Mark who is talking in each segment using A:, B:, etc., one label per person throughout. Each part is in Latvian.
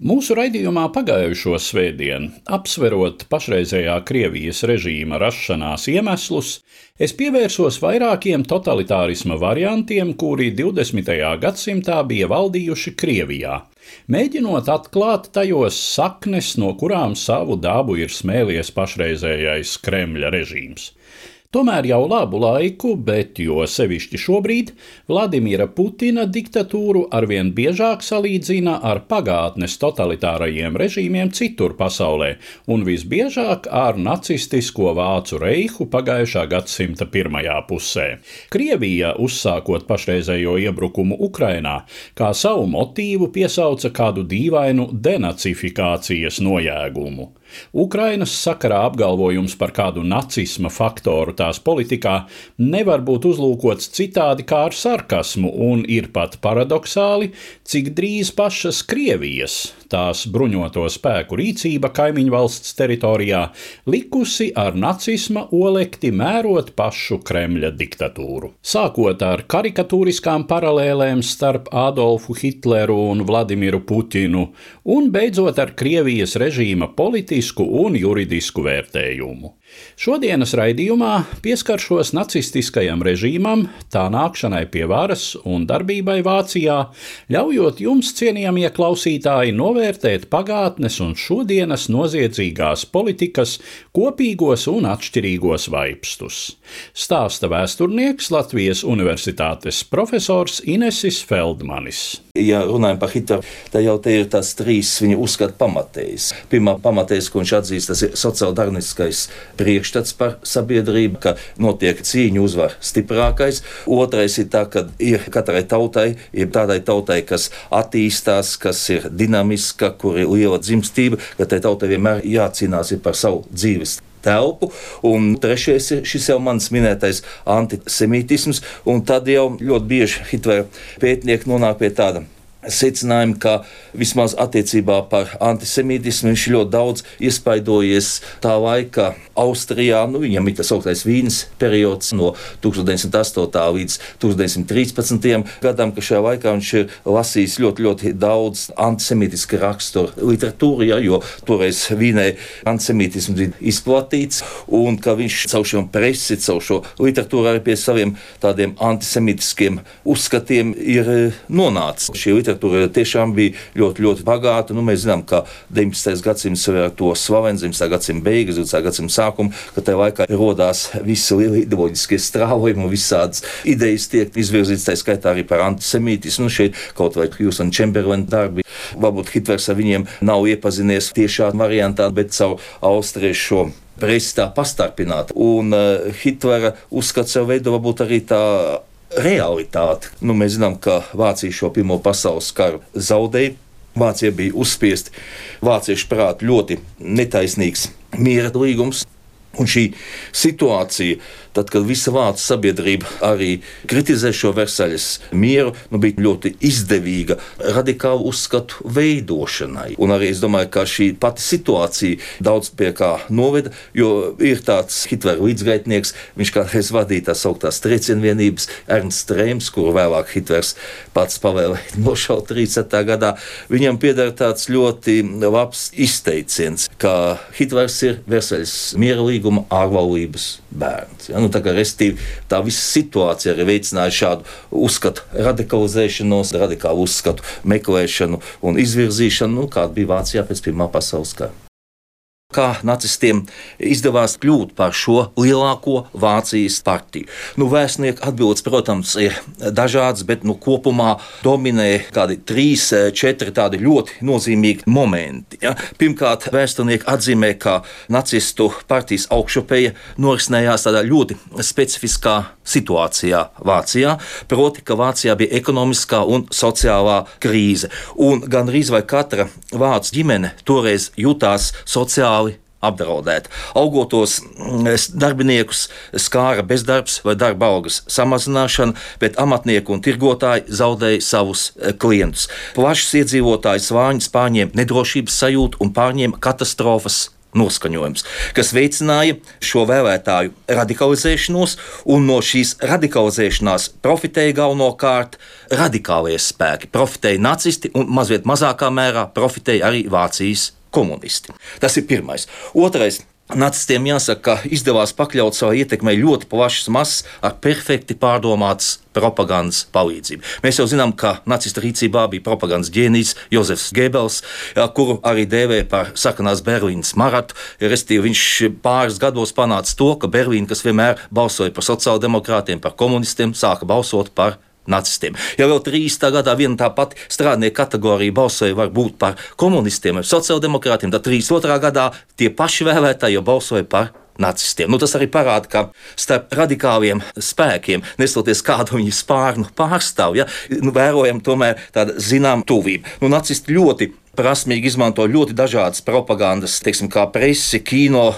A: Mūsu raidījumā pagājušo svētdienu, apsverot pašreizējā Krievijas režīma rašanās iemeslus, es pievērsos vairākiem totalitārisma variantiem, kuri 20. gadsimtā bija valdījuši Krievijā, mēģinot atklāt tajos saknes, no kurām savu dabu ir smēlies pašreizējais Kremļa režīms. Tomēr jau labu laiku, bet jo sevišķi šobrīd, Vladimira Putina diktatūru arvien biežāk salīdzina ar pagātnes totalitārajiem režīmiem citur pasaulē, un visbiežāk ar nacistisko vācu reihu pagājušā gadsimta pirmajā pusē. Krievija, uzsākot pašreizējo iebrukumu Ukrainā, kā savu motīvu piesauca kādu dīvainu denacifikācijas nojēgumu. Ukrainas sakarā apgalvojums par kādu nacisma faktoru tās politikā nevar būt uzlūkots citādi kā ar sarkasmu, un ir pat paradoxāli, cik drīz pašas Krievijas, tās bruņoto spēku rīcība kaimiņu valsts teritorijā, likusi ar nacisma olekti mērot pašu Kremļa diktatūru. Sākot ar karikatūriskām paralēlēm starp Adolfu Hitleru un Vladimiru Putinu, un beidzot ar Krievijas režīma politisku un juridisku vērtējumu. Šodienas raidījumā pieskaršos nacistiskajam režīmam, tā nākšanai pie varas un darbībai Vācijā, ļaujot jums, cienījamie klausītāji, novērtēt pagātnes un šodienas noziedzīgās politikas kopīgos un atšķirīgos vaipstus. Stāsta vēsturnieks Latvijas Universitātes profesors Inesis Feldmanis.
B: Ja runājam par Hitleru, tad jau te ir tās trīs viņa uzskata pamatējas. Pirmā pamatējas, ko viņš atzīst, tas ir sociāldarniskais priekšstats par sabiedrību, ka notiek cīņa uzvar stiprākais. Otrais ir tā, ka ir katrai tautai, ir tādai tautai, kas attīstās, kas ir dinamiska, kur ir liela dzimstība, ka tai tautai vienmēr jācīnās par savu dzīves telpu. Un trešais ir šis jau mans minētais antisemītisms, un tad jau ļoti bieži Hitlera pētnieki nonāk pie tāda secinājumu, ka vismaz attiecībā par antisemītismu viņš ļoti daudz iespaidojies tā laika Austrijā. Nu, viņam ir tas augstais vīnas periods no 1908. līdz 1913. gadam, ka šajā laikā viņš ir lasījis ļoti, ļoti daudz antisemītiska rakstura literatūru, ja, jo toreiz Vīnē antisemītisms bija izplatīts, un ka viņš caur šo presi, caur šo literatūru arī pie saviem tādiem antisemītiskiem uzskatiem ir nonācis. Šī literatūra tiešām bija ļoti, ļoti bagāta. Nu, mēs zinām, ka 19. gadsimts ir ar to slavens, 19. gadsimta beigas, 20. gadsimta sākumu, ka tajā laikā radās visi lielie ideoloģiskie strāvojumi un visādas idejas tiek izvirzītas, tā skaitā arī par antisemītismu. Nu, šeit kaut vai Hjūsona Čemberlina darbi. Varbūt Hitlers ar viņiem nav iepazinies tiešā variantā, bet caur austriešu presi tā pastarpināta. Un uh, Hitlera uzskats jau veido varbūt arī tā realitāti. Nu, mēs zinām, ka Vācija šo Pirmo pasaules karu zaudēja. Vācija bija uzspiesta vāciešu prātu ļoti netaisnīgs miera līgums. Un šī situācija, tad, kad visa vācu sabiedrība arī kritizē šo Versaļas mieru, nu, bija ļoti izdevīga radikālu uzskatu veidošanai. Un arī es domāju, ka šī pati situācija daudz pie kā noveda, jo ir tāds Hitlera līdzgaitnieks, viņš kādreiz vadīja tās augtās triecienvienības, Ernsts Reims, kuru vēlāk Hitlers pats pavēlēja nošaut 30. gadā. Viņam pieder tāds ļoti labs izteiciens, ka Hitlers ir Versaļas miera līguma ārvalības bērns. Ja? Nu, tā, kā, tā visa situācija arī veicināja šādu uzskatu radikalizēšanos, radikālu uzskatu meklēšanu un izvirzīšanu, nu, kāda bija Vācijā pēc Pirmā pasaules kara. Kā nacistiem izdevās kļūt par šo lielāko Vācijas partiju. Nu, vēstnieku atbildes, protams, ir dažādas, bet nu, kopumā dominē kādi trīs, četri tādi ļoti nozīmīgi momenti. Ja? Pirmkārt, vēsturnieki atzīmē, ka nacistu partijas augšupeja norisinājās tādā ļoti specifiskā situācijā Vācijā, proti, ka Vācijā bija ekonomiskā un sociālā krīze. Un gan arī katra vācu ģimene toreiz jutās sociāli apdraudēta. Augotos mm, darbiniekus skāra bezdarbs vai darba algas samazināšana, bet amatnieki un tirgotāji zaudēja savus e, klientus. Plašs iedzīvotāju svāņus pārņēma nedrošības sajūta un pārņēma katastrofas noskaņojums, kas veicināja šo vēlētāju radikalizēšanos, un no šīs radikalizēšanās profitēja galvenokārt radikālie spēki. Profitēja nacisti un mazliet mazākā mērā profitēja arī Vācijas komunisti. Tas ir pirmais. Otrais Nacistiem jāsaka, ka izdevās pakļaut savai ietekmei ļoti plašas masas ar perfekti pārdomātas propagandas palīdzību. Mēs jau zinām, ka nacista rīcībā bija propagandas ģēnijs Jozefs Gebels, kuru arī dēvē par sarkanās Berlīnas maratu. Restīvi viņš pāris gados panāca to, ka Berlīna, kas vienmēr balsoja par sociāldemokrātiem, par komunistiem, sāka balsot par nacistiem. Ja vēl 30. gadā viena tā pati strādnieku kategorija balsoja varbūt par komunistiem vai sociāldemokrātiem, tad 32. gadā tie paši vēlētāji jau balsoja par nacistiem. Nu, tas arī parāda, ka starp radikāliem spēkiem, nesoties kādu viņu spārnu pārstāvju, ja, nu, vērojam tomēr tādu zinām tuvību. Nu, nacisti ļoti prasmīgi izmanto ļoti dažādas propagandas, teiksim, kā presi, kino,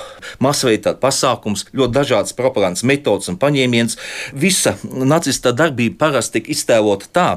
B: masveida pasākums, ļoti dažādas propagandas metodas un paņēmiens. Visa nacista darbība parasti tiek iztēlota tā,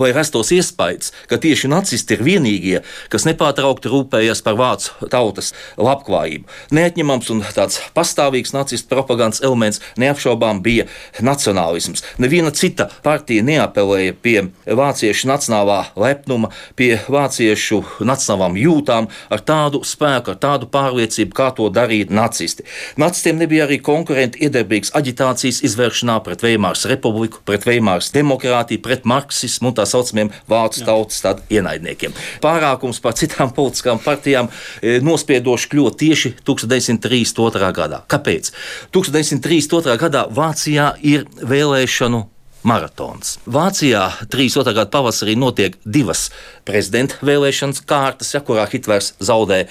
B: Lai rastos iespējas, ka tieši nacisti ir vienīgie, kas nepārtraukti rūpējas par vācu tautas labklājību. Neatņemams un tāds pastāvīgs nacistu propagandas elements neapšaubām bija nacionālisms. Neviena cita partija neapelēja pie vāciešu nacionālā lepnuma, pie vāciešu nacionālām jūtām ar tādu spēku, ar tādu pārliecību, kā to darīja nacisti. Nacistiem nebija arī konkurenti iedarbīgas aģitācijas izvēršanā pret Veimāras republiku, pret Veimāras demokrātiju, pret marksismu un tā saucamiem vācu tautas ienaidniekiem. Pārākums par citām politiskām partijām e, nospiedoši kļūt tieši 1932. gadā. Kāpēc? 1932. gadā Vācijā ir vēlēšanu maratons. Vācijā 32. gada pavasarī notiek divas prezidenta vēlēšanas kārtas, ja, kurā Hitlers zaudē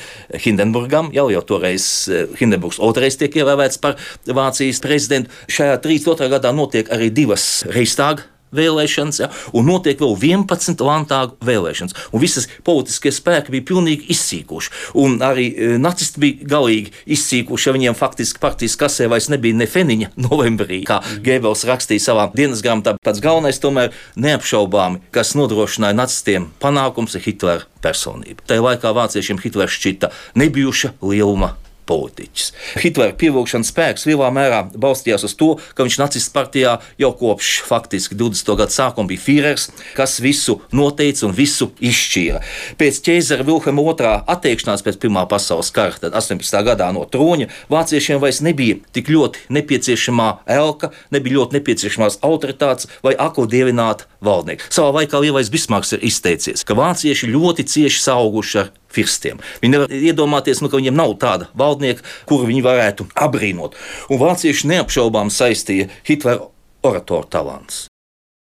B: Hindenburgam. Jau, jau toreiz e, Hindenburgs otrais tiek ievēlēts par Vācijas prezidentu. Šajā 32. gadā notiek arī divas Reistāga vēlēšanas, ja, un notiek vēl 11 landtāgu vēlēšanas. Un visas politiskie spēki bija pilnīgi izsīkuši. Un arī e, nacisti bija galīgi izsīkuši, ja viņiem faktiski partijas kasē vairs nebija ne feniņa novembrī, kā mm. Gēbels rakstīja savā dienas grāmatā. Pats galvenais tomēr neapšaubāmi, kas nodrošināja nacistiem panākums, ir Hitlera personība. Tajā laikā vāciešiem Hitlers šķita nebijuša lieluma politiķis. Hitlera pievilkšanas spēks lielā mērā balstījās uz to, ka viņš nacistu partijā jau kopš faktiski 20. gada sākuma bija Führers, kas visu noteica un visu izšķīra. Pēc ķēzara Vilhelma II atteikšanās pēc Pirmā pasaules kara, tad 18. gadā no troņa, vāciešiem vairs nebija tik ļoti nepieciešamā elka, nebija ļoti nepieciešamās autoritātes vai ako valdnieka. Savā laikā lielais Bismarks ir izteicies, ka vācieši ļoti cieši sauguši ar firstiem. Viņi nevar iedomāties, nu, ka viņiem nav tāda valdnieka, kuru viņi varētu apbrīnot. Un vācieši neapšaubām saistīja Hitlera oratoru talants.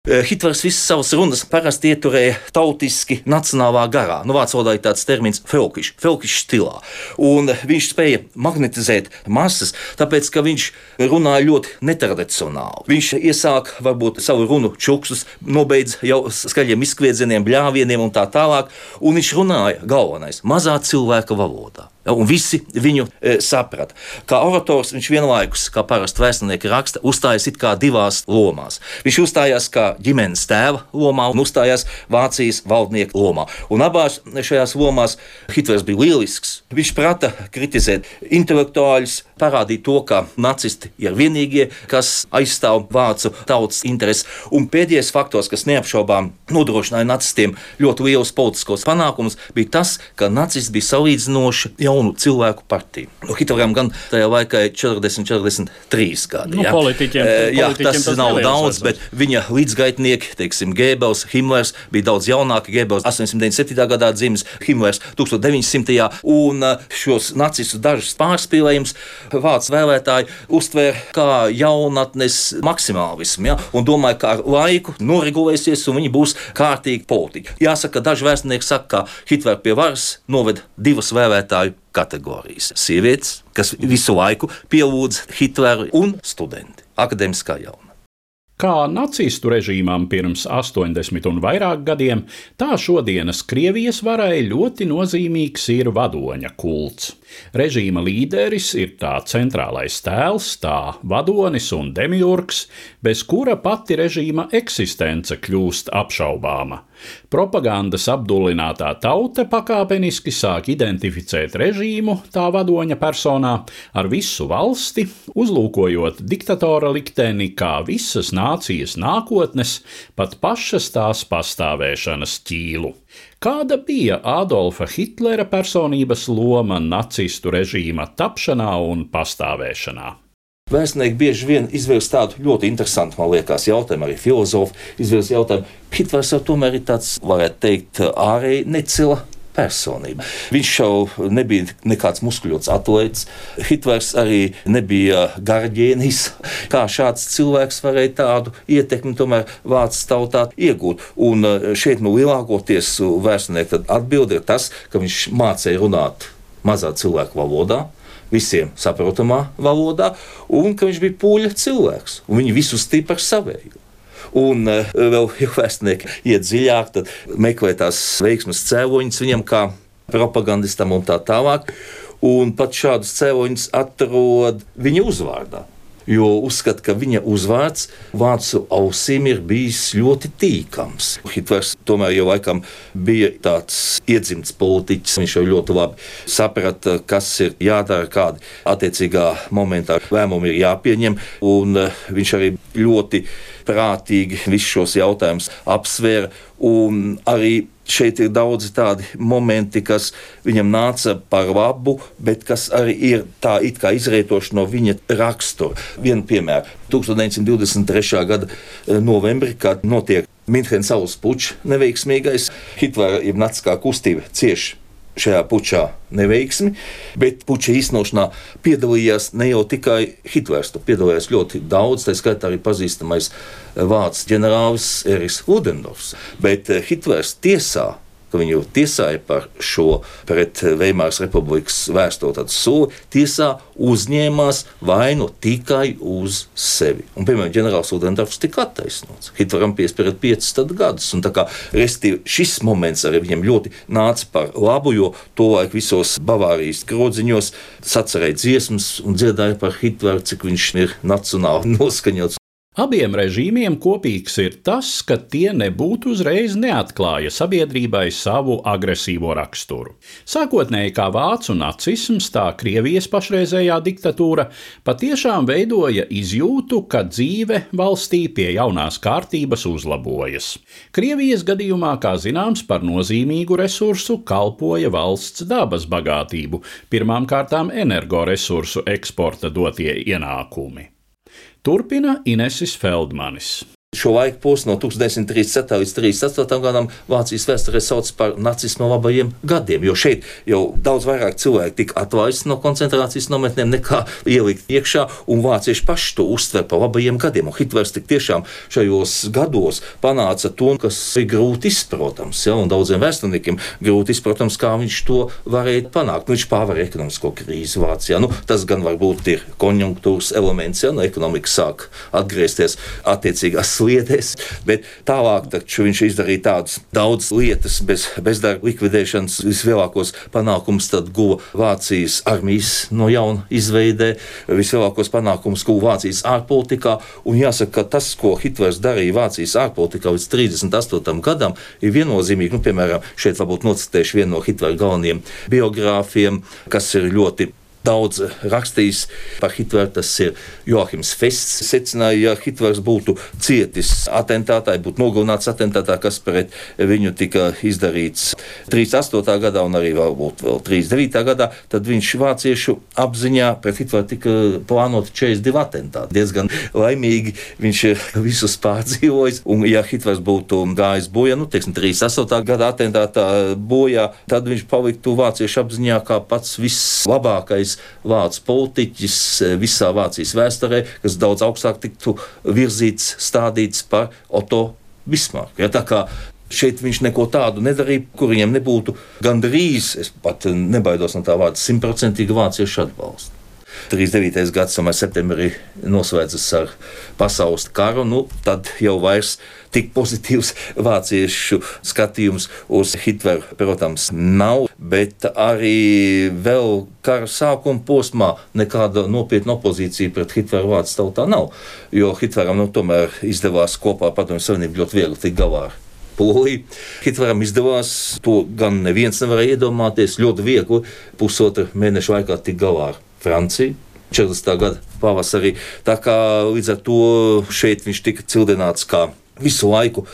B: Eh, Hitlers visas savas runas parasti ieturēja tautiski, nacionālā garā. Nu, vācu valodā ir tāds termins felkišs, felkišs stilā. Un viņš spēja magnetizēt masas, tāpēc, ka viņš runāja ļoti netradicionāli. Viņš iesāk varbūt savu runu čuksus, nobeidz jau skaļiem izkviedzieniem, bļāvieniem un tā tālāk, un viņš runāja galvenais mazā cilvēka valodā. Un visi viņu e, saprata. Kā orators viņš vienlaikus, kā parasti vēsturnieki raksta, uzstājās it kā divās lomās. Viņš uzstājās kā ģimenes tēva lomā un uzstājās Vācijas valdnieka lomā. Un abās šajās lomās Hitlers bija lielisks. Viņš prata kritizēt intelektuāļus, parādīt to, ka nacisti ir vienīgie, kas aizstāv vācu tautas intereses. Un pēdējais faktors, kas neapšaubām nodrošināja nacistiem ļoti lielus politiskos panākumus, bija tas, ka nacisti bija salīdzinoši jaunu cilvēku partiju. Nu, Hitleram gan tajā laikā ir 40, 43 gadi.
A: Nu,
B: ja?
A: politiķiem-
B: Eh, jā,
A: politiķiem
B: tas
A: tas
B: nav daudz, bet viņa līdzgaitnieki, teiksim, Gēbels, Himlers bija daudz jaunāki. Gēbels 897. gadā dzimis, Himlers 1900. un eh, šos nacistu dažus pārspīlējumus vācu vēlētāji uztvēra kā jaunatnes maksimālismu. Ja? Un domāja, ka ar laiku noregulēsies un viņi būs kārtīgi politiķi. Jāsaka, daži vēsturnieki saka, ka Hitlers pie varas noved divas vēlētāju kategorijas. Sievietes, kas visu laiku pielūdz Hitleru, un studenti, akadēmiskā jauna.
A: Kā nacistu režīmām pirms 80 un vairāk gadiem, tā šodienas Krievijas varai ļoti nozīmīgs ir vadoņa kults. Režīma līderis ir tā centrālais tēls, tā vadonis un demiurgs, bez kura pati režīma eksistence kļūst apšaubāma. Propagandas apdullinātā tauta pakāpeniski sāk identificēt režīmu tā vadoņa personā ar visu valsti, uzlūkojot diktatora likteni kā visas nācijas nākotnes, pat pašas tās pastāvēšanas ķīlu. Kāda bija Adolfa Hitlera personības loma nacistu režīma tapšanā un pastāvēšanā?
B: Vēsturnieki bieži vien izvirza tādu ļoti interesantu, man liekas, jautājumu, arī filozofi izvirza jautājumu. Hitlers jau tomēr ir tāds, varētu teikt, ārēji necila personība. Viņš jau nebija nekāds muskuļots atlētājs. Hitlers arī nebija garģēnis. Kā šāds cilvēks varēja tādu ietekmi tomēr vācu tautā iegūt? Un eh, šeit nu lielākoties vēsturnieki atbild ir tas, ka viņš mācīja runāt mazā cilvēku valodā visiem saprotamā valodā, un ka viņš bija pūļa cilvēks. Viņi visu stipri ar savēju. Un uh, vēl, ja vēsturnieki iet dziļāk, tad meklē tās veiksmes cēloņus viņam kā propagandistam un tā tālāk. Un pat šādus cēloņus atrod viņa uzvārdā. Jo uzskata, ka viņa uzvārds vācu ausīm ir bijis ļoti tīkams. Hitlers tomēr jau laikam bija tāds iedzimts politiķis. Viņš jau ļoti labi saprata, kas ir jādara, kādi attiecīgā momentā lēmumi ir jāpieņem. Un eh, viņš arī ļoti prātīgi visus šos jautājumus apsvēra. Un arī šeit ir daudzi tādi momenti, kas viņam nāca par labu, bet kas arī ir tā it kā izrietoši no viņa rakstura. Vienu piemēru. 1923. gada eh, novembrī, kad notiek Minhenes saules pučs neveiksmīgais, Hitlera ir naciskā kustība cieši šajā pučā neveiksmi, bet puča īstenošanā piedalījās ne jau tikai Hitlers, tur piedalījās ļoti daudz, tā skaitā arī pazīstamais vācu ģenerālis Eriks Ludendorfs. Bet eh, Hitlers tiesā ka viņu tiesāja par šo pret Veimāras republikas vērsto soli, tiesā uzņēmās vainu tikai uz sevi. Un, piemēram, ģenerālis Udendorfs tika attaisnots. Hitleram piespiedat piecus gadus. Un, kā, restīvi, šis moments arī viņam ļoti nāca par labu, jo tolaik visos Bavārijas grodziņos sacerēja dziesmas un dziedāja par Hitleru, cik viņš ir nacionāli noskaņots.
A: Abiem režīmiem kopīgs ir tas, ka tie nebūtu uzreiz neatklāja sabiedrībai savu agresīvo raksturu. Sākotnēji kā vācu nacisms, tā Krievijas pašreizējā diktatūra patiešām veidoja izjūtu, ka dzīve valstī pie jaunās kārtības uzlabojas. Krievijas gadījumā, kā zināms, par nozīmīgu resursu kalpoja valsts dabas bagātību, pirmām kārtām energoresursu eksporta dotie ienākumi. Turpina Inesis Feldmanis.
B: Šo laiku posmu no 1937. līdz 1938. gadam Vācijas vēsturē sauc par nacisma labajiem gadiem, jo šeit jau daudz vairāk cilvēku tika atlaisti no koncentrācijas nometnēm nekā ielikt iekšā, un vācieši paši to uztver par labajiem gadiem. Un Hitlers tik tiešām šajos gados panāca to, kas ir grūti izprotams, ja, un daudziem vēsturniekiem grūti izprotams, kā viņš to varēja panākt. Nu, viņš pārvarēja ekonomisko krīzi Vācijā. Nu, tas gan varbūt ir konjunktūras elements, ja no ekonomikas sāk atgriezties attiecīgās sliedēs, bet tālāk viņš izdarīja tādas daudzas lietas bez bezdarba likvidēšanas. Vislielākos panākumus guva Vācijas armijas no jauna izveidē, vislielākos panākumus guva Vācijas ārpolitikā. Un jāsaka, ka tas, ko Hitlers darīja Vācijas ārpolitikā līdz 38. gadam, ir viennozīmīgi. Nu, piemēram, šeit varbūt nocitēšu vienu no Hitlera galvenajiem biogrāfiem, kas ir ļoti daudz rakstījis par Hitleru. Tas ir Joachims Fests. Secināja, ja Hitlers būtu cietis atentātā, būtu nogalināts atentātā, kas pret viņu tika izdarīts 38. gadā un arī varbūt vēl 39. gadā, tad viņš vāciešu apziņā pret Hitleru tika plānoti 42 atentāti. Diezgan laimīgi viņš visus pārdzīvojis. Un, ja Hitlers būtu gājis bojā, nu, teiksim, 38. gada atentātā bojā, tad viņš paliktu vāciešu apziņā kā pats vislabākais vācu politiķis visā Vācijas vēsturē, kas daudz augstāk tiktu virzīts, stādīts par Otto Bismarku. Ja, tā kā Šeit viņš neko tādu nedarīja, kur viņam nebūtu gandrīz, es pat nebaidos no tā vārda, simtprocentīgi vāciešu atbalstu. 39. gadsimta septembrī noslēdzas ar pasaules karu, nu, tad jau vairs tik pozitīvs vāciešu skatījums uz Hitleru, protams, nav, bet arī vēl kara sākuma posmā nekāda nopietna opozīcija pret Hitleru vārdu tautā nav. Jo Hitleram nu, tomēr izdevās kopā Padomju Savienību ļoti viegli tikt galā ar Poliju. Hitleram izdevās, to gan neviens nevarēja iedomāties, ļoti viegli pusotra mēneša laikā tikt galā ar Franciju. 40. gada pavasarī. Tā kā līdz ar to šeit viņš tika cildināts kā visu laiku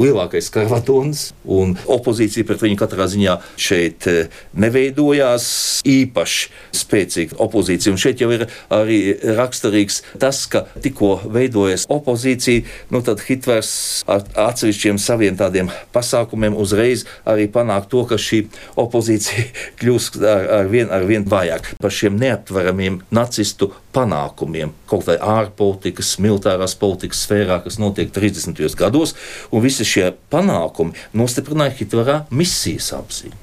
B: lielākais karvatons, un opozīcija pret viņu katrā ziņā šeit eh, neveidojās īpaši spēcīga opozīcija. Un šeit jau ir arī raksturīgs tas, ka tikko veidojas opozīcija, nu tad Hitlers ar atsevišķiem saviem tādiem pasākumiem uzreiz arī panāk to, ka šī opozīcija kļūst ar, ar vien, ar vien vājāk par šiem neaptveramiem nacistu panākumiem kaut vai ārpolitikas, militārās politikas sfērā, kas notiek 30. gados, un visi šie panākumi nostiprināja Hitlera misijas apziņu.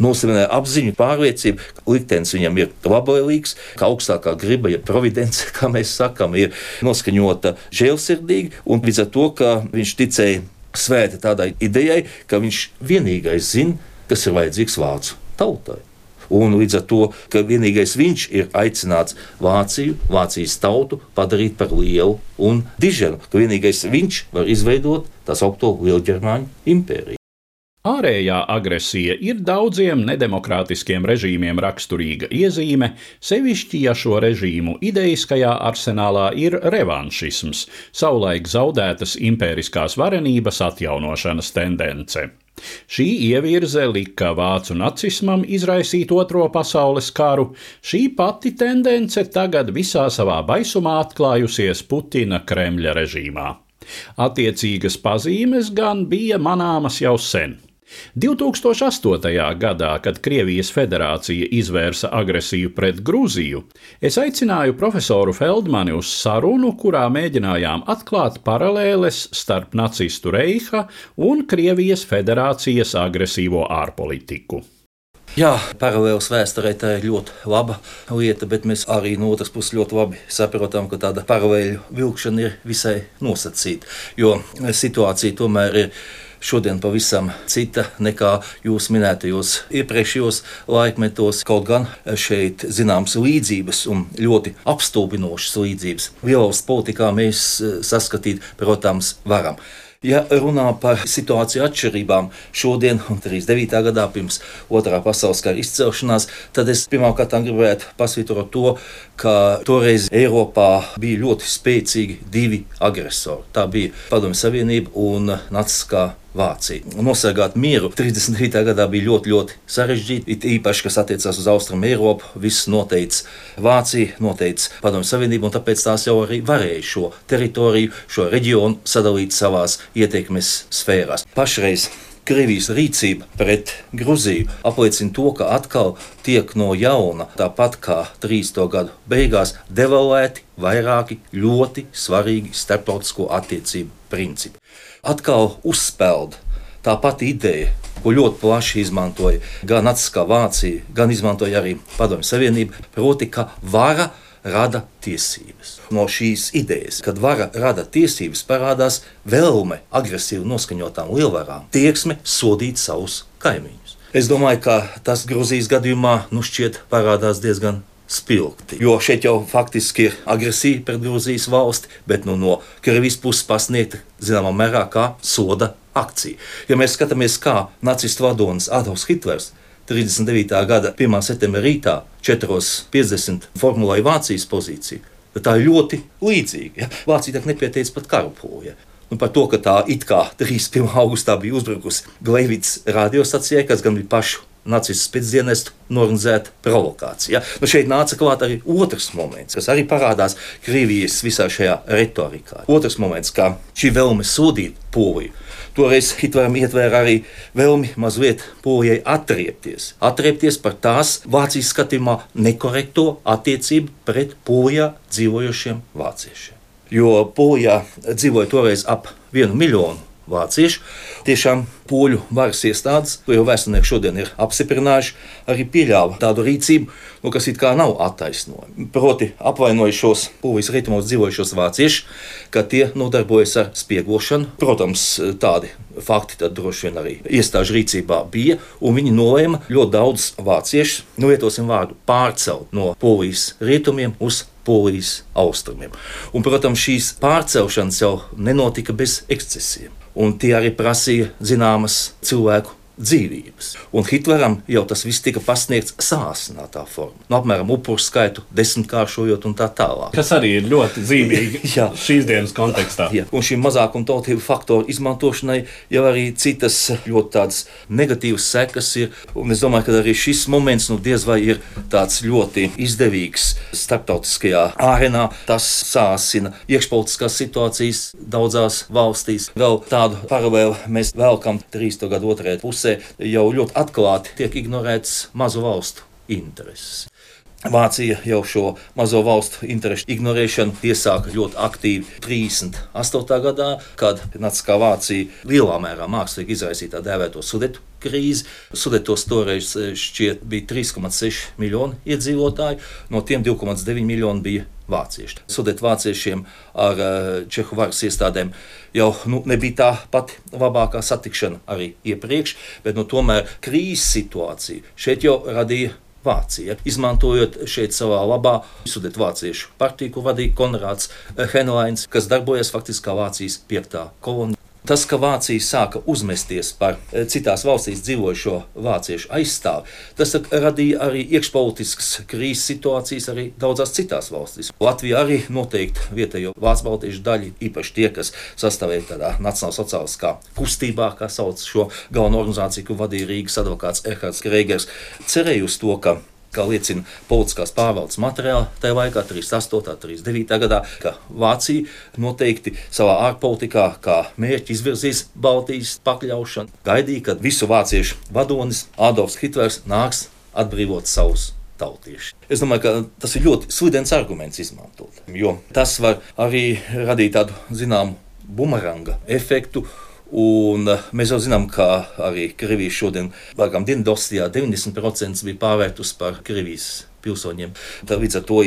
B: Nosimināja apziņu, pārliecību, ka liktenis viņam ir labvēlīgs, ka augstākā griba, ja providence, kā mēs sakām, ir noskaņota žēlsirdīgi, un līdz ar to, ka viņš ticēja svēta tādai idejai, ka viņš vienīgais zina, kas ir vajadzīgs vācu tautai. Un līdz ar to, ka vienīgais viņš ir aicināts Vāciju, Vācijas tautu padarīt par lielu un diženu, ka vienīgais viņš var izveidot tā saucamo Lielģermāņu impēriju.
A: Ārējā agresija ir daudziem nedemokrātiskiem režīmiem raksturīga iezīme, sevišķi, ja šo režīmu ideiskajā arsenālā ir revanšisms, savulaik zaudētas impēriskās varenības atjaunošanas tendence. Šī ievirze lika vācu nacismam izraisīt Otro pasaules karu. Šī pati tendence tagad visā savā baisumā atklājusies Putina Kremļa režīmā. Attiecīgas pazīmes gan bija manāmas jau sen. 2008. gadā, kad Krievijas federācija izvērsa agresiju pret Grūziju, es aicināju profesoru Feldmani uz sarunu, kurā mēģinājām atklāt paralēles starp nacistu reiha un Krievijas federācijas agresīvo ārpolitiku.
B: Jā, paralēlas vēsturē tā ir ļoti laba lieta, bet mēs arī no otras puses ļoti labi saprotam, ka tāda paralēļu vilkšana ir visai nosacīta. Jo situācija tomēr ir šodien pavisam cita nekā jūs minētajos iepriekšējos laikmetos. Kaut gan šeit zināmas līdzības un ļoti apstulbinošas līdzības vielas politikā mēs eh, saskatīt, protams, varam. Ja runā par situāciju atšķirībām šodien un 39. gadā pirms otrā pasaules kara izcelšanās, tad es pirmkārt gribētu pasvītrot to, ka toreiz Eiropā bija ļoti spēcīgi divi agresori. Tā bija Padomju Savienība un Naciskā Vācija. Nosargāt mieru 39. gadā bija ļoti, ļoti sarežģīti. It īpaši, kas attiecās uz Austrumu Eiropu, viss noteica Vācija, noteica Padomju Savienību, un tāpēc tās jau arī varēja šo teritoriju, šo reģionu sadalīt savās ietekmes sfērās. Pašreiz Krievijas rīcība pret Gruziju apliecina to, ka atkal tiek no jauna, tāpat kā 30. gadu beigās, devalvēti vairāki ļoti svarīgi starptautisko attiecību principi atkal uzspēlda tā pati ideja, ko ļoti plaši izmantoja gan Naciskā Vācija, gan izmantoja arī Padomju Savienība, proti, ka vara rada tiesības. No šīs idejas, kad vara rada tiesības, parādās vēlme agresīvi noskaņotām lielvarām, tieksme sodīt savus kaimiņus. Es domāju, ka tas Grūzijas gadījumā nu šķiet parādās diezgan spilgti. Jo šeit jau faktiski ir agresija pret Grūzijas valsti, bet nu, no Krievijas puses pasniegta zināmā mērā kā soda akcija. Ja mēs skatāmies, kā nacistu vadonis Adolfs Hitlers 39. gada 1. septembra rītā 4.50 formulēja Vācijas pozīciju. tad Tā ir ļoti līdzīga. Ja? Vācija tā nepieteica pat karupoja. Un par to, ka tā it kā 31. augustā bija uzbrukusi Gleivits radiostacijai, kas gan bija pašu nacistu spēcdienestu norganizēta provokācija. Nu, šeit nāca klāt arī otrs moments, kas arī parādās Krievijas visā šajā retorikā. Otrs moments, kā šī vēlme sodīt Poliju. Toreiz Hitleram ietvēra arī vēlmi mazliet Polijai atriepties. Atriepties par tās Vācijas skatījumā nekorekto attiecību pret Polijā dzīvojošiem vāciešiem. Jo Polijā dzīvoja toreiz ap vienu miljonu vāciešu. Tiešām poļu varas iestādes, to jau vēsturnieki šodien ir apstiprinājuši, arī pieļāva tādu rīcību, nu, kas it kā nav attaisnojama. Proti, apvainoja šos polijas rietumos dzīvojušos vāciešus, ka tie nodarbojas ar spiegošanu. Protams, tādi fakti tad droši vien arī iestāžu rīcībā bija, un viņi nolēma ļoti daudz vāciešu, nu, vietosim vārdu, pārcelt no polijas rietumiem uz polijas austrumiem. Un, protams, šīs pārcelšanas jau nenotika bez ekscesiem. Un tie arī prasīja zināmas cilvēku dzīvības. Un Hitleram jau tas viss tika pasniegts sāsinātā formā. Nu, apmēram upuru skaitu desmitkāršojot un tā tālāk.
A: Kas arī ir ļoti zīmīgi
B: Jā.
A: šīs dienas kontekstā.
B: Ja. Un šīm mazākuma tautību faktoru izmantošanai jau arī citas ļoti negatīvas sekas ir. Un es domāju, ka arī šis moments nu, diez vai ir tāds ļoti izdevīgs starptautiskajā ārēnā. Tas sāsina iekšpolitiskās situācijas daudzās valstīs. Vēl tādu paralēlu mēs velkam 30. gadu otrajā pusē, jau ļoti atklāti tiek ignorēts mazu valstu intereses. Vācija jau šo mazo valstu interesu ignorēšanu iesāka ļoti aktīvi 38. gadā, kad Naciskā Vācija lielā mērā mākslīgi izraisīja tā dēvēto sudetu krīzi. Sudetos toreiz šķiet bija 3,6 miljoni iedzīvotāji, no tiem 2,9 miljoni bija vācieši. Sudetu vāciešiem ar eh, Čehu varas iestādēm jau nu, nebija tā pati labākā satikšana arī iepriekš, bet nu, tomēr krīzes situācija šeit jau radīja Vācija. Izmantojot šeit savā labā Sudetu vāciešu partiju, ko vadīja Konrads Henlains, kas darbojas faktiski kā Vācijas piektā kolonija. Tas, ka Vācija sāka uzmesties par eh, citās valstīs dzīvojošo vāciešu aizstāvi, tas tak, radīja arī iekšpolitiskas krīzes situācijas arī daudzās citās valstīs. Latvija arī noteikti vietējo vācu baltiešu daļu, īpaši tie, kas sastāvēja tādā nacionālsociāliskā kustībā, kā sauc šo galveno organizāciju, ko vadīja Rīgas advokāts Erhards Kreigers, cerēja uz to, ka kā liecina politiskās pārvaldes materiāli, tajā laikā, 38. un 39. gadā, ka Vācija noteikti savā ārpolitikā kā mērķi izvirzīs Baltijas pakļaušanu, gaidīja, kad visu vāciešu vadonis Adolfs Hitlers nāks atbrīvot savus tautieši. Es domāju, ka tas ir ļoti slidens arguments izmantot, jo tas var arī radīt tādu zināmu bumeranga efektu. Un eh, mēs jau zinām, ka arī Krievija šodien, laikam, Dienvidostijā 90% bija pārvērtus par Krievijas pilsoņiem. Tā līdz ar to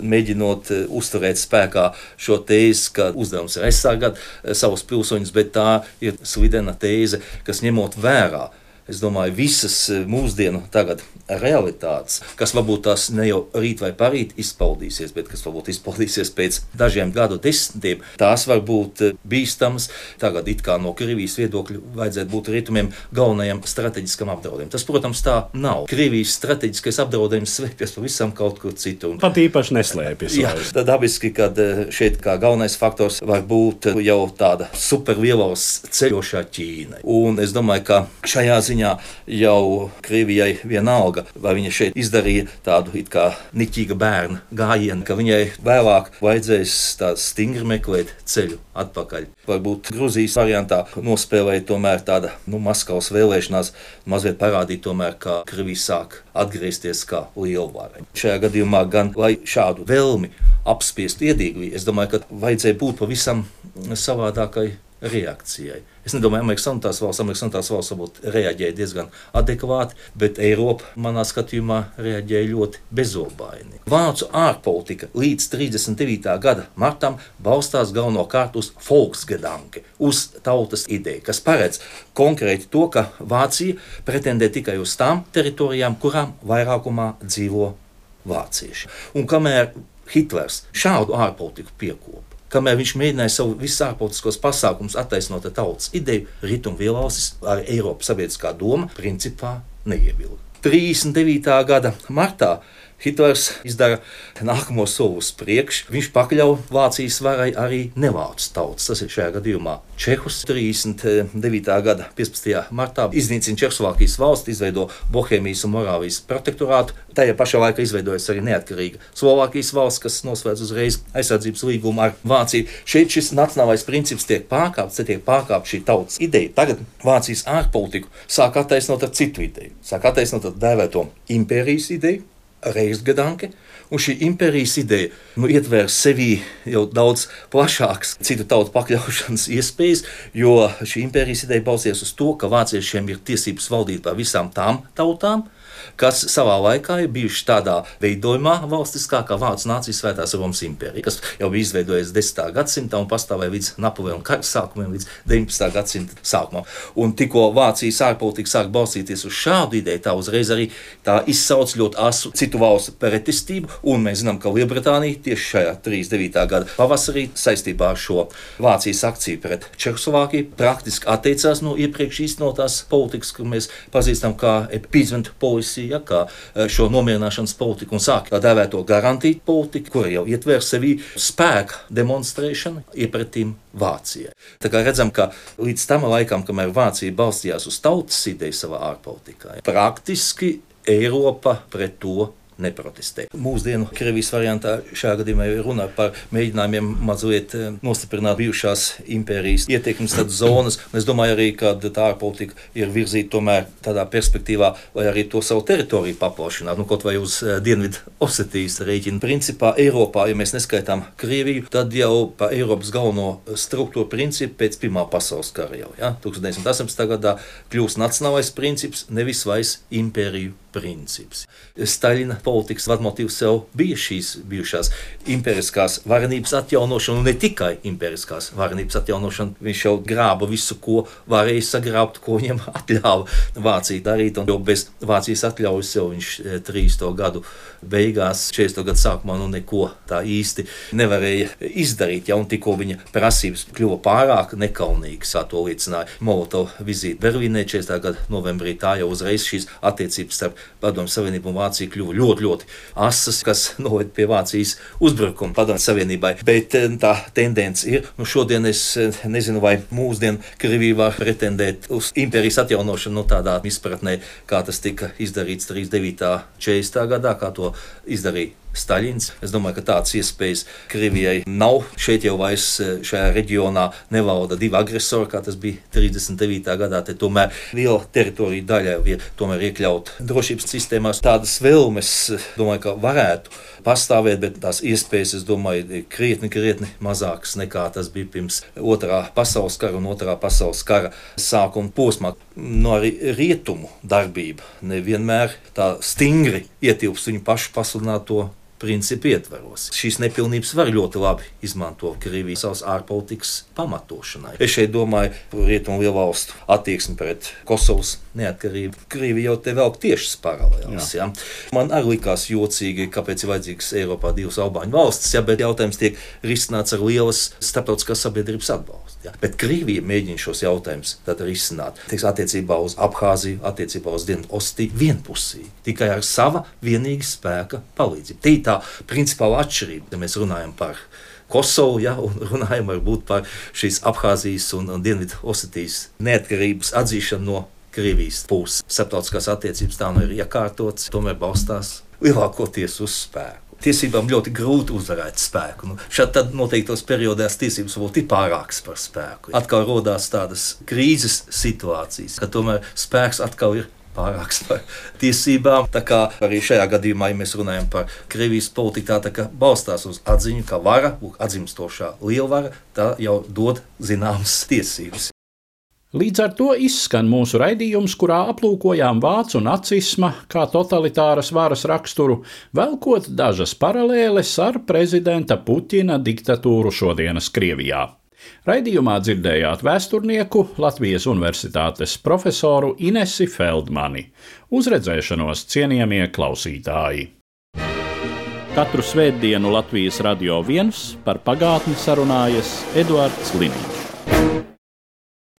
B: mēģinot eh, uzturēt spēkā šo tēzi, ka uzdevums ir aizsargāt eh, savus pilsoņus, bet tā ir slidena tēze, kas ņemot vērā. Es domāju, visas mūsdienu tagad realitātes, kas varbūt tās ne jau rīt vai parīt izpaudīsies, bet kas varbūt izpaudīsies pēc dažiem gadu desmitiem, tās var būt eh, bīstamas. Tagad it kā no Krievijas viedokļa vajadzētu būt rietumiem galvenajam strateģiskam apdraudējumam. Tas, protams, tā nav. Krievijas strateģiskais apdraudējums slēpjas pavisam kaut kur citur. Un
A: Pat īpaši neslēpjas.
B: Jā, tad dabiski, ka šeit kā galvenais faktors var būt jau tāda superlielos ceļošā Ķīna. Un es domāju, ka šajā ziņā jau Krievijai vienalga, vai viņa šeit izdarīja tādu it kā niķīga bērna gājienu, ka viņai vēlāk vajadzēs tā stingri meklēt ceļu atpakaļ. Varbūt Grūzijas variantā nospēlēja tomēr tāda nu, Maskavas vēlēšanās, mazliet parādīt, tomēr, ka Krievija sāk atgriezties kā lielvara. Šajā gadījumā gan lai šādu vēlmi apspiest iedīgli, es domāju, ka vajadzēja būt pavisam savādākai reakcijai. Es nedomāju, ka Amerikas Savienotās valsts, Amerikas Savienotās valsts varbūt reaģēja diezgan adekvāti, bet Eiropa manā skatījumā reaģēja ļoti bezobaini. Vācu ārpolitika līdz 39. gada martam balstās galvenokārt uz Volksgedanke, uz tautas ideju, kas paredz konkrēti to, ka Vācija pretendē tikai uz tām teritorijām, kurām vairākumā dzīvo vācieši. Un kamēr Hitlers šādu ārpolitiku piekopa, kamēr viņš mēģināja savu visu ārpolitiskos pasākumus attaisnot ar tautas ideju, rietumvielvalstis ar Eiropas sabiedriskā doma principā neiebilda. 39. gada martā Hitlers izdara nākamo soli uz priekšu. Viņš pakļauj Vācijas varai arī nevācu tautas. Tas ir šajā gadījumā Čehus 39. gada 15. martā iznīcina Čehoslovākijas valsts, izveido Bohēmijas un Morāvijas protektorātu. Tajā pašā laikā izveidojas arī neatkarīga Slovākijas valsts, kas noslēdz uzreiz aizsardzības līgumu ar Vāciju. Šeit šis nacionālais princips tiek pārkāpts, te tiek pārkāpta šī tautas ideja. Tagad Vācijas ārpolitiku sāk attaisnot ar citu ideju. Sāk attaisnot ar dēvēto impērijas ideju reizgadanke. Un šī impērijas ideja nu, ietver sevī jau daudz plašākas citu tautu pakļaušanas iespējas, jo šī impērijas ideja balstījās uz to, ka vāciešiem ir tiesības valdīt pār visām tām tautām, kas savā laikā ir bijuši tādā veidojumā valstiskā kā Vācu nācijas svētās Romas impērija, kas jau bija izveidojusies 10. gadsimtā un pastāvēja līdz Napoleona kara sākumiem, līdz 19. gadsimta sākumam. Un tikko Vācijas ārpolitika sāk balstīties uz šādu ideju, tā uzreiz arī tā izsauc ļoti asu citu valstu pretestību, un mēs zinām, ka Lielbritānija tieši šajā 39. gada pavasarī saistībā ar šo Vācijas akciju pret Čehoslovākiju praktiski atteicās no iepriekš īstenotās politikas, ko mēs pazīstam kā appeasement policy, ja, kā eh, šo nomierināšanas politiku un sāk tā dēvēto garantiju politiku, kur jau ietver sevī spēka demonstrēšanu iepratīm Vācijai. Tā kā redzam, ka līdz tam laikam, kamēr Vācija balstījās uz tautas ideju savā ārpolitikā, praktiski Eiropa pret to neprotestē. Mūsdienu Krievijas variantā šajā gadījumā ir runa par mēģinājumiem mazliet eh, nostiprināt bijušās impērijas ietekmes zonas. Es domāju arī, ka tā ārpolitika ir virzīta tomēr tādā perspektīvā, lai arī to savu teritoriju paplašinātu, nu, kaut vai uz eh, Dienvidu Osetijas rēķinu. Principā Eiropā, ja mēs neskaitām Krieviju, tad jau pa Eiropas galveno struktūru principu pēc Pirmā pasaules kara jau ja, 1918. gadā kļūst nacionālais princips, nevis vairs impēriju princips. Staļina politikas vadmotīvs jau bija šīs bijušās imperiskās varenības atjaunošana, un ne tikai imperiskās varenības atjaunošana. Viņš jau grāba visu, ko varēja sagrābt, ko viņam atļāva Vācija darīt, un jau bez Vācijas atļaujas jau viņš 30. Eh, gadu beigās, 40. gadu sākumā, nu neko tā īsti nevarēja izdarīt, ja un tikko viņa prasības kļuva pārāk nekaunīgas, kā to liecināja Molotova vizīte Berlīnē 40. gada novembrī, tā jau uzreiz šīs attiecības starp Padomju Savienību un Vāciju kļuva ļoti, ļoti asas, kas noved pie Vācijas uzbrukuma Padomju Savienībai. Bet eh, tā tendence ir, nu šodien es eh, nezinu, vai mūsdienu Krievija var pretendēt uz impērijas atjaunošanu no tādā izpratnē, kā tas tika izdarīts 39. 40. gadā, kā to izdarīja Staļins. Es domāju, ka tādas iespējas Krievijai nav. Šeit jau vairs e, šajā reģionā nevalda divi agresori, kā tas bija 39. gadā. Te tomēr liela teritorija daļa ir tomēr iekļaut drošības sistēmās. Tādas vēlmes, domāju, ka varētu pastāvēt, bet tās iespējas, es domāju, ir krietni, krietni mazākas nekā tas bija pirms otrā pasaules kara un otrā pasaules kara sākuma posmā. No arī rietumu darbība nevienmēr tā stingri ietilpst viņu pašu pasludināto principu ietvaros. Šīs nepilnības var ļoti labi izmantot Krievija savas ārpolitikas pamatošanai. Es šeit domāju par rietumu lielu valstu attieksmi pret Kosovas neatkarību. Krievija jau te vēl tiešas paralēlas. Ja? Man arī likās jocīgi, kāpēc ir vajadzīgas Eiropā divas albāņu valstis, ja, bet jautājums tiek risināts ar lielas starptautiskās sabiedrības atbalstu. Ja? Bet Krievija mēģina šos jautājumus risināt Teiks, attiecībā uz Abhāziju, attiecībā uz Dienvidu vienpusīgi, tikai ar sava vienīga spēka palīdzību. Tī tā principāla atšķirība, ja mēs runājam par Kosovu, ja, un runājam varbūt par šīs Abhāzijas un, un Dienvidu Osetijas neatkarības atzīšanu no Krievijas puses. Starptautiskās attiecības tā nu ir iekārtotas, tomēr balstās lielākoties uz spēku tiesībām ļoti grūti uzvarēt spēku. Nu, šādi tad noteiktos periodos tiesības var būt pārākas par spēku. Atkal radās tādas krīzes situācijas, ka tomēr spēks atkal ir pārāks par tiesībām. Tā kā arī šajā gadījumā, ja mēs runājam par Krievijas politiku, tā, tā balstās uz atziņu, ka vara, atzimstošā lielvara, tā jau dod zināmas tiesības.
A: Līdz ar to izskan mūsu raidījums, kurā aplūkojām vācu nacisma kā totalitāras varas raksturu, velkot dažas paralēles ar prezidenta Puķina diktatūru šodienas Krievijā. Raidījumā dzirdējāt vēsturnieku Latvijas Universitātes profesoru Inesi Feldmani. Uzredzēšanos cienījamie klausītāji! Katru svētdienu Latvijas radio viens par pagātni sarunājas Eduards Liniņš.